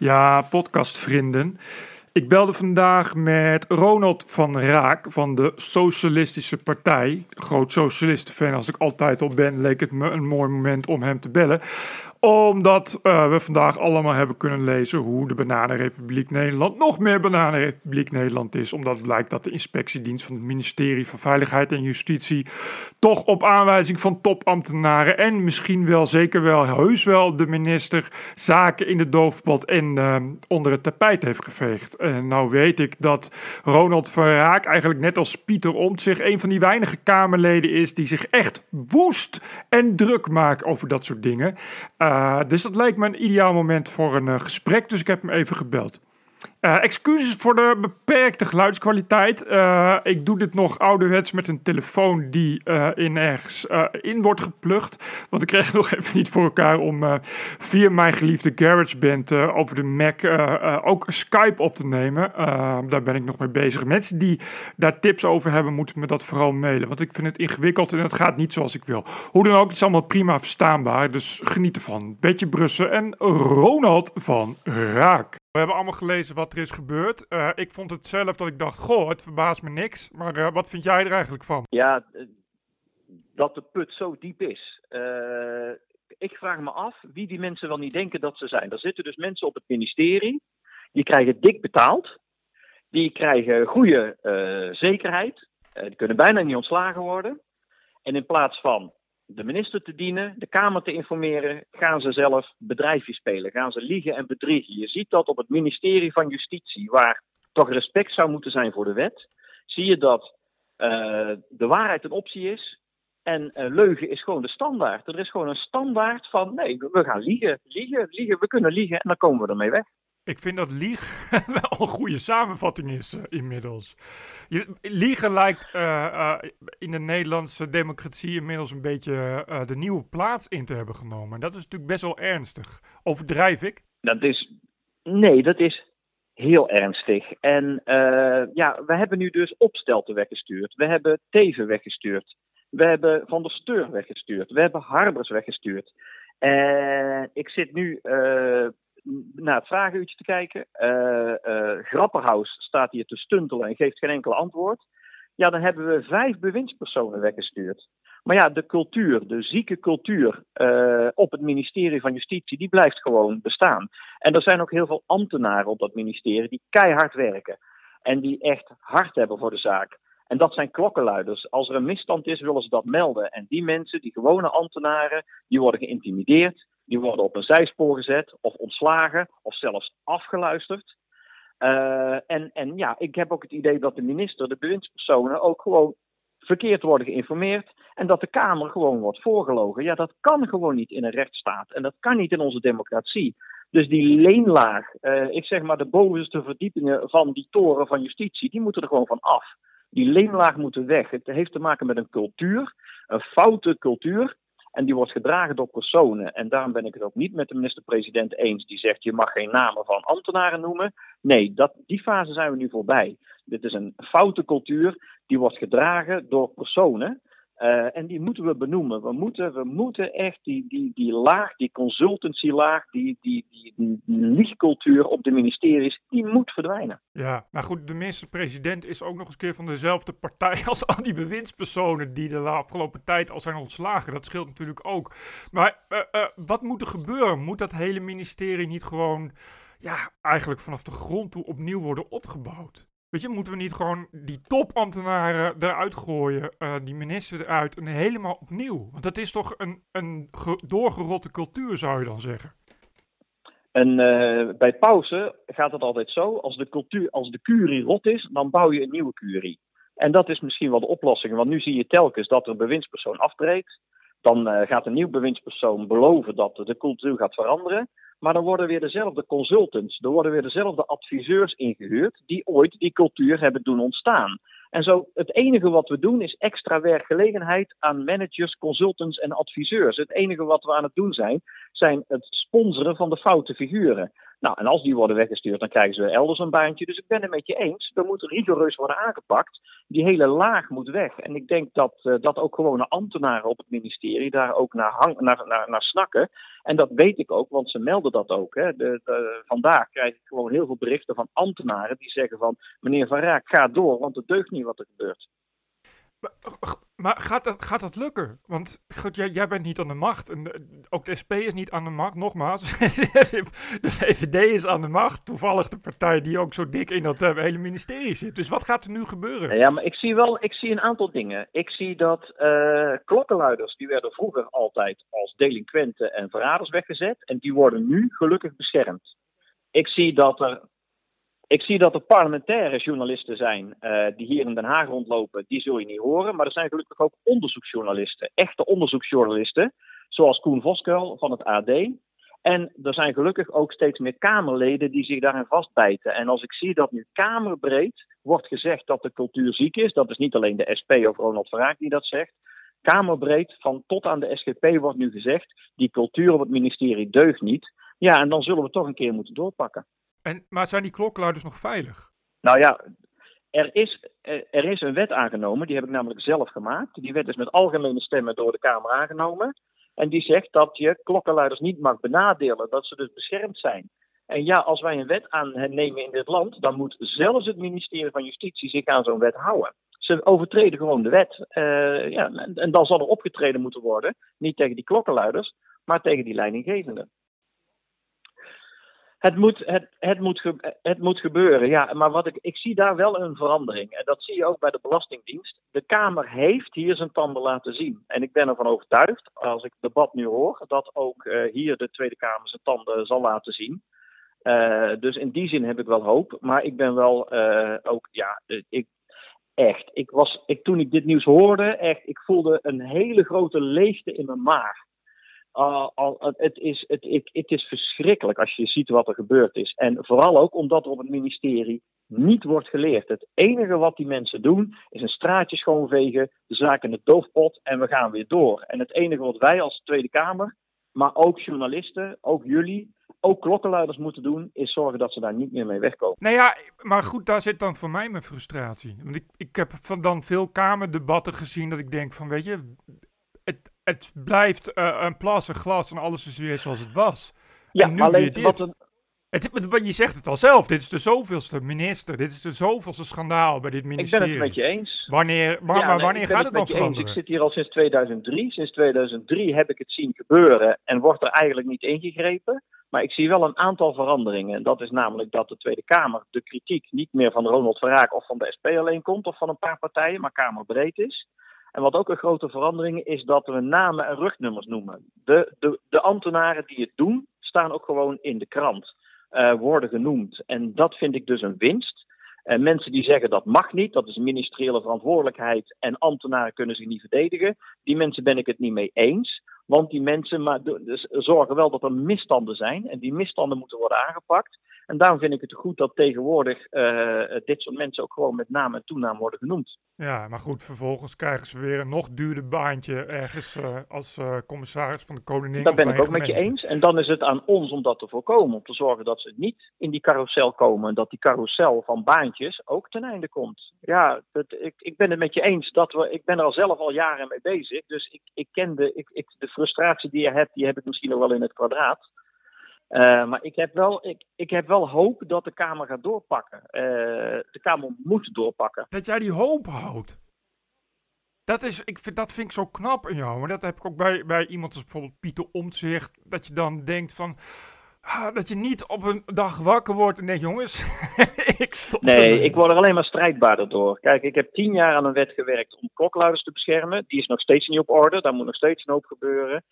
Ja, podcastvrienden. Ik belde vandaag met Ronald van Raak van de Socialistische Partij. Groot socialistenfan als ik altijd al ben, leek het me een mooi moment om hem te bellen omdat uh, we vandaag allemaal hebben kunnen lezen hoe de Bananenrepubliek Nederland nog meer Bananenrepubliek Nederland is. Omdat blijkt dat de inspectiedienst van het ministerie van Veiligheid en Justitie toch op aanwijzing van topambtenaren en misschien wel, zeker wel, heus wel de minister zaken in de doofpot en uh, onder het tapijt heeft geveegd. En nou weet ik dat Ronald van Raak eigenlijk net als Pieter Omtzigt een van die weinige Kamerleden is die zich echt woest en druk maakt over dat soort dingen. Dus dat lijkt me een ideaal moment voor een uh, gesprek. Dus ik heb hem even gebeld. Uh, excuses voor de beperkte geluidskwaliteit. Uh, ik doe dit nog ouderwets met een telefoon die uh, in ergens in wordt geplukt. Want ik kreeg nog even niet voor elkaar om via mijn geliefde GarageBand over de Mac ook Skype op te nemen. daar ben ik nog mee bezig. Mensen die daar tips over hebben, moeten me dat vooral mailen. Want ik vind het ingewikkeld en het gaat niet zoals ik wil. Hoe dan ook, het is allemaal prima verstaanbaar. Dus geniet ervan. Betje Brussen en Ronald van Raak. We hebben allemaal gelezen wat er is gebeurd. Uh, ik vond het zelf dat ik dacht, goh, het verbaast me niks. Maar uh, wat vind jij er eigenlijk van? Ja, dat de put zo diep is. Ik vraag me af wie die mensen wel niet denken dat ze zijn. Er zitten dus mensen op het ministerie, die krijgen dik betaald. Die krijgen goede zekerheid. die kunnen bijna niet ontslagen worden. En in plaats van de minister te dienen, de Kamer te informeren, gaan ze zelf bedrijfje spelen, gaan ze liegen en bedriegen. Je ziet dat op het ministerie van Justitie, waar toch respect zou moeten zijn voor de wet, zie je dat uh, de waarheid een optie is en leugen is gewoon de standaard. Er is gewoon een standaard van nee, we gaan liegen, liegen, liegen, we kunnen liegen en dan komen we ermee weg. Ik vind dat lieg wel een goede samenvatting is uh, inmiddels. Je, liegen lijkt uh, uh, in de Nederlandse democratie inmiddels een beetje de nieuwe plaats in te hebben genomen. En dat is natuurlijk best wel ernstig. Overdrijf ik? Dat is, nee, dat is heel ernstig. En ja, we hebben nu dus Opstelten weggestuurd. We hebben Teven weggestuurd. We hebben Van der Steur weggestuurd. We hebben Harbers weggestuurd. En ik zit nu naar het vragenuurtje te kijken. Uh, uh, Grapperhaus staat hier te stuntelen en geeft geen enkel antwoord. Ja, dan hebben we vijf bewindspersonen weggestuurd. Maar ja, de cultuur, de zieke cultuur uh, op het ministerie van Justitie, die blijft gewoon bestaan. En er zijn ook heel veel ambtenaren op dat ministerie die keihard werken. En die echt hard hebben voor de zaak. En dat zijn klokkenluiders. Als er een misstand is, willen ze dat melden. En die mensen, die gewone ambtenaren, die worden geïntimideerd. Die worden op een zijspoor gezet of ontslagen of zelfs afgeluisterd. Uh, en, en ja, ik heb ook het idee dat de minister, de bewindspersonen, ook gewoon verkeerd worden geïnformeerd. En dat de Kamer gewoon wordt voorgelogen. Ja, dat kan gewoon niet in een rechtsstaat. En dat kan niet in onze democratie. Dus die leenlaag, uh, ik zeg maar de bovenste verdiepingen van die toren van justitie, die moeten er gewoon van af. Die leenlaag moet weg. Het heeft te maken met een cultuur, een foute cultuur. En die wordt gedragen door personen. En daarom ben ik het ook niet met de minister-president eens die zegt: je mag geen namen van ambtenaren noemen. Nee, dat, die fase zijn we nu voorbij. Dit is een foute cultuur die wordt gedragen door personen. Uh, en die moeten we benoemen. We moeten, we moeten echt die, die, die laag, die consultancy-laag, die, die, die, die op de ministeries, die moet verdwijnen. Ja, nou goed, de minister-president is ook nog eens keer van dezelfde partij als al die bewindspersonen die de afgelopen tijd al zijn ontslagen. Dat scheelt natuurlijk ook. Maar uh, uh, wat moet er gebeuren? Moet dat hele ministerie niet gewoon, ja, eigenlijk vanaf de grond toe opnieuw worden opgebouwd? Weet je, moeten we niet gewoon die topambtenaren eruit gooien, uh, die minister eruit helemaal opnieuw? Want dat is toch een, een doorgerotte cultuur, zou je dan zeggen? En uh, bij pauze gaat het altijd zo: als de, cultuur, als de curie rot is, dan bouw je een nieuwe curie. En dat is misschien wel de oplossing, want nu zie je telkens dat er een bewindspersoon aftreedt. Dan uh, gaat een nieuw bewindspersoon beloven dat de cultuur gaat veranderen. Maar dan worden weer dezelfde consultants, er worden weer dezelfde adviseurs ingehuurd die ooit die cultuur hebben doen ontstaan. En zo, het enige wat we doen is extra werkgelegenheid aan managers, consultants en adviseurs. Het enige wat we aan het doen zijn, zijn het sponsoren van de foute figuren. Nou, en als die worden weggestuurd, dan krijgen ze elders een baantje. Dus ik ben het met je eens. Er moet rigoureus worden aangepakt. Die hele laag moet weg. En ik denk dat, uh, dat ook gewone ambtenaren op het ministerie daar ook naar, naar, naar snakken. En dat weet ik ook, want ze melden dat ook. Hè. De, de, vandaag krijg ik gewoon heel veel berichten van ambtenaren die zeggen van... meneer Van Raak, ga door, want het deugt niet wat er gebeurt. Maar, gaat, dat, gaat dat lukken? Want goed, jij, jij bent niet aan de macht. En eh, ook de SP is niet aan de macht, nogmaals. de VVD is aan de macht. Toevallig de partij die ook zo dik in dat uh, hele ministerie zit. Dus wat gaat er nu gebeuren? Ja, maar ik zie wel ik zie een aantal dingen. Ik zie dat uh, klokkenluiders, die werden vroeger altijd als delinquenten en verraders weggezet. En die worden nu gelukkig beschermd. Ik zie dat er ik zie dat er parlementaire journalisten zijn uh, die hier in Den Haag rondlopen. Die zul je niet horen. Maar er zijn gelukkig ook onderzoeksjournalisten. Echte onderzoeksjournalisten. Zoals Koen Voskuil van het AD. En er zijn gelukkig ook steeds meer Kamerleden die zich daarin vastbijten. En als ik zie dat nu Kamerbreed wordt gezegd dat de cultuur ziek is. Dat is niet alleen de SP of Ronald Verraak die dat zegt. Kamerbreed, van tot aan de SGP wordt nu gezegd. Die cultuur op het ministerie deugt niet. Ja, en dan zullen we toch een keer moeten doorpakken. En, maar zijn die klokkenluiders nog veilig? Nou ja, er is, er is een wet aangenomen, die heb ik namelijk zelf gemaakt. Die wet is met algemene stemmen door de Kamer aangenomen. En die zegt dat je klokkenluiders niet mag benadelen, dat ze dus beschermd zijn. En ja, als wij een wet aannemen in dit land, dan moet zelfs het ministerie van Justitie zich aan zo'n wet houden. Ze overtreden gewoon de wet. Uh, ja, en, en dan zal er opgetreden moeten worden, niet tegen die klokkenluiders, maar tegen die leidinggevenden. Het moet, het, het, moet ge, het moet gebeuren, ja. Maar wat ik, ik zie daar wel een verandering. En dat zie je ook bij de Belastingdienst. De Kamer heeft hier zijn tanden laten zien. En ik ben ervan overtuigd, als ik het debat nu hoor, dat ook uh, hier de Tweede Kamer zijn tanden zal laten zien. Uh, dus in die zin heb ik wel hoop. Maar ik ben wel uh, ook, ja, ik, echt. Ik was, ik, toen ik dit nieuws hoorde, echt, ik voelde een hele grote leegte in mijn maag. Al, het, is, het, het, is verschrikkelijk als je ziet wat er gebeurd is. En vooral ook omdat er op het ministerie niet wordt geleerd. Het enige wat die mensen doen is een straatje schoonvegen, de zaak in de doofpot en we gaan weer door. En het enige wat wij als Tweede Kamer, maar ook journalisten, ook jullie, ook klokkenluiders moeten doen, is zorgen dat ze daar niet meer mee wegkomen. Nou ja, maar goed, daar zit dan voor mij mijn frustratie. Want ik, ik heb van dan veel Kamerdebatten gezien dat ik denk van, weet je, het, blijft uh, een plassen glas en alles is weer zoals het was. Ja, en nu alleen weer dit. wat een... Het, je zegt het al zelf, dit is de zoveelste minister, dit is de zoveelste schandaal bij dit ministerie. Ik ben het met je eens. Wanneer, maar, ja, maar nee, wanneer gaat het, dan veranderen? Ik zit hier al sinds 2003. Sinds 2003 heb ik het zien gebeuren en wordt er eigenlijk niet ingegrepen. Maar ik zie wel een aantal veranderingen. En dat is namelijk dat de Tweede Kamer de kritiek niet meer van Ronald Verraak of van de SP alleen komt of van een paar partijen, maar kamerbreed is. En wat ook een grote verandering is dat we namen en rugnummers noemen. De, de, de ambtenaren die het doen, staan ook gewoon in de krant, uh, worden genoemd. En dat vind ik dus een winst. En mensen die zeggen dat mag niet, dat is ministeriële verantwoordelijkheid en ambtenaren kunnen zich niet verdedigen, die mensen ben ik het niet mee eens. Want die mensen maar, zorgen wel dat er misstanden zijn en die misstanden moeten worden aangepakt. En daarom vind ik het goed dat tegenwoordig uh, dit soort mensen ook gewoon met naam en toenaam worden genoemd. Ja, maar goed, vervolgens krijgen ze weer een nog duurder baantje ergens uh, als uh, commissaris van de koningin. Dat ben ik ook met je eens. En dan is het aan ons om dat te voorkomen. Om te zorgen dat ze niet in die carousel komen. En dat die carousel van baantjes ook ten einde komt. Ja, het, ik, ik ben het met je eens. Dat we, ik ben er al zelf al jaren mee bezig. Dus ik, ik ken de, ik, ik, de frustratie die je hebt, die heb ik misschien nog wel in het kwadraat. Uh, maar ik heb, wel, ik, ik heb wel hoop dat de Kamer gaat doorpakken. Uh, de Kamer moet doorpakken. Dat jij die hoop houdt. Dat, is, ik vind, dat vind ik zo knap in jou. Maar dat heb ik ook bij, bij iemand als bijvoorbeeld Pieter Omtzigt. Dat je dan denkt van... Ah, dat je niet op een dag wakker wordt en denkt, jongens, ik stop Nee, ik word er alleen maar strijdbaarder door. Kijk, ik heb tien jaar aan een wet gewerkt om klokluiders te beschermen. Die is nog steeds niet op orde, daar moet nog steeds een hoop gebeuren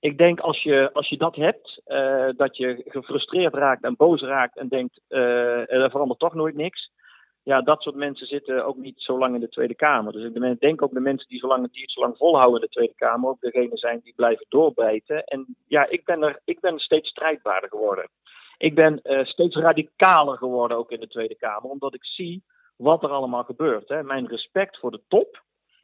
ik denk als je, als je dat hebt, uh, dat je gefrustreerd raakt en boos raakt en denkt, uh, er verandert toch nooit niks. Ja, dat soort mensen zitten ook niet zo lang in de Tweede Kamer. Dus ik denk ook de mensen die, zo lang, die het zo lang volhouden in de Tweede Kamer, ook degene zijn die blijven doorbijten. En ja, ik ben er, ik ben steeds strijdbaarder geworden. Ik ben uh, steeds radicaler geworden ook in de Tweede Kamer, omdat ik zie wat er allemaal gebeurt. Hè. Mijn respect voor de top,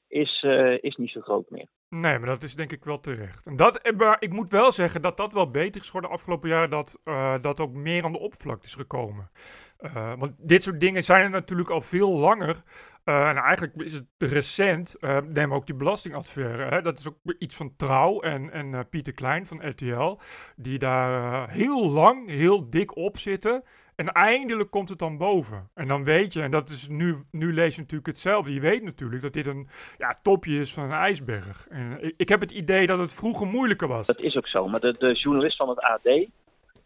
is, is niet zo groot meer. Nee, maar dat is denk ik wel terecht. En dat, eh, maar ik moet wel zeggen dat dat wel beter is geworden de afgelopen jaar. Dat, uh, dat ook meer aan de oppervlakte is gekomen. Uh, want dit soort dingen zijn er natuurlijk al veel langer. en eigenlijk is het recent, neem ook die belastingaffaire. Hè, dat is ook iets van Trouw en, en Pieter Klein van RTL. Die daar heel lang, heel dik op zitten. En eindelijk komt het dan boven. En dan weet je, en dat is nu, nu lees je natuurlijk hetzelfde. Je weet natuurlijk dat dit een ja, topje is van een ijsberg. En ik, heb het idee dat het vroeger moeilijker was. Dat is ook zo. Maar de, de journalist van het AD, uh,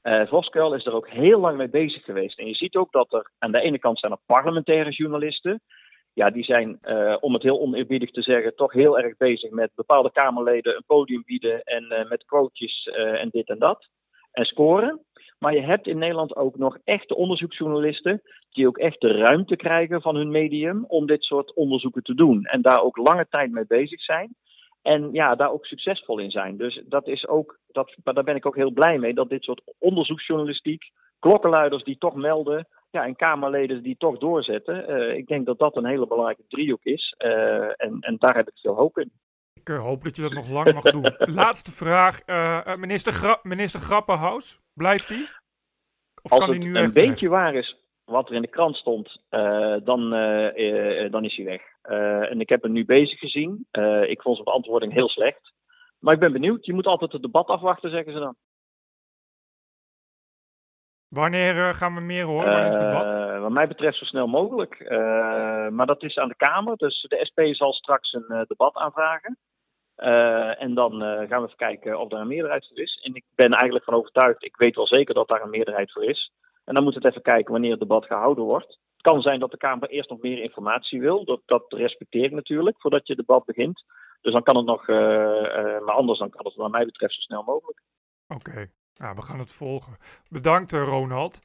eh, Voskuil, is er ook heel lang mee bezig geweest. En je ziet ook dat er aan de ene kant zijn er parlementaire journalisten. Ja, die zijn, uh, om het heel oneerbiedig te zeggen, toch heel erg bezig met bepaalde Kamerleden een podium bieden en met quotejes en dit en dat. En scoren. Maar je hebt in Nederland ook nog echte onderzoeksjournalisten die ook echt de ruimte krijgen van hun medium om dit soort onderzoeken te doen. En daar ook lange tijd mee bezig zijn. En ja, daar ook succesvol in zijn. Dus dat is ook, dat, maar daar ben ik ook heel blij mee, dat dit soort onderzoeksjournalistiek, klokkenluiders die toch melden, ja, en Kamerleden die toch doorzetten. Uh, ik denk dat dat een hele belangrijke driehoek is. Uh, en, en daar heb ik veel hoop in. Ik uh, hoop dat je dat nog lang mag doen. Laatste vraag. minister, Gra minister Grappenhaus, blijft die? Of Als kan het nu een beetje waar is wat er in de krant stond, dan, dan is hij weg. En ik heb hem nu bezig gezien. Ik vond zijn beantwoording heel slecht. Maar ik ben benieuwd. Je moet altijd het debat afwachten, zeggen ze dan. Wanneer gaan we meer horen? Het debat? wat mij betreft zo snel mogelijk. maar dat is aan de Kamer. Dus de SP zal straks een debat aanvragen. en dan gaan we even kijken of daar een meerderheid voor is. En ik ben eigenlijk van overtuigd, ik weet wel zeker dat daar een meerderheid voor is. En dan moeten we het even kijken wanneer het debat gehouden wordt kan zijn dat de Kamer eerst nog meer informatie wil. Dat, dat respecteer ik natuurlijk, voordat je het debat begint. Dus dan kan het nog, uh, uh, maar anders dan kan het wat mij betreft zo snel mogelijk. Oké, nou, we gaan het volgen. Bedankt eh, Ronald.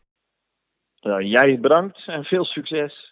jij bedankt en veel succes.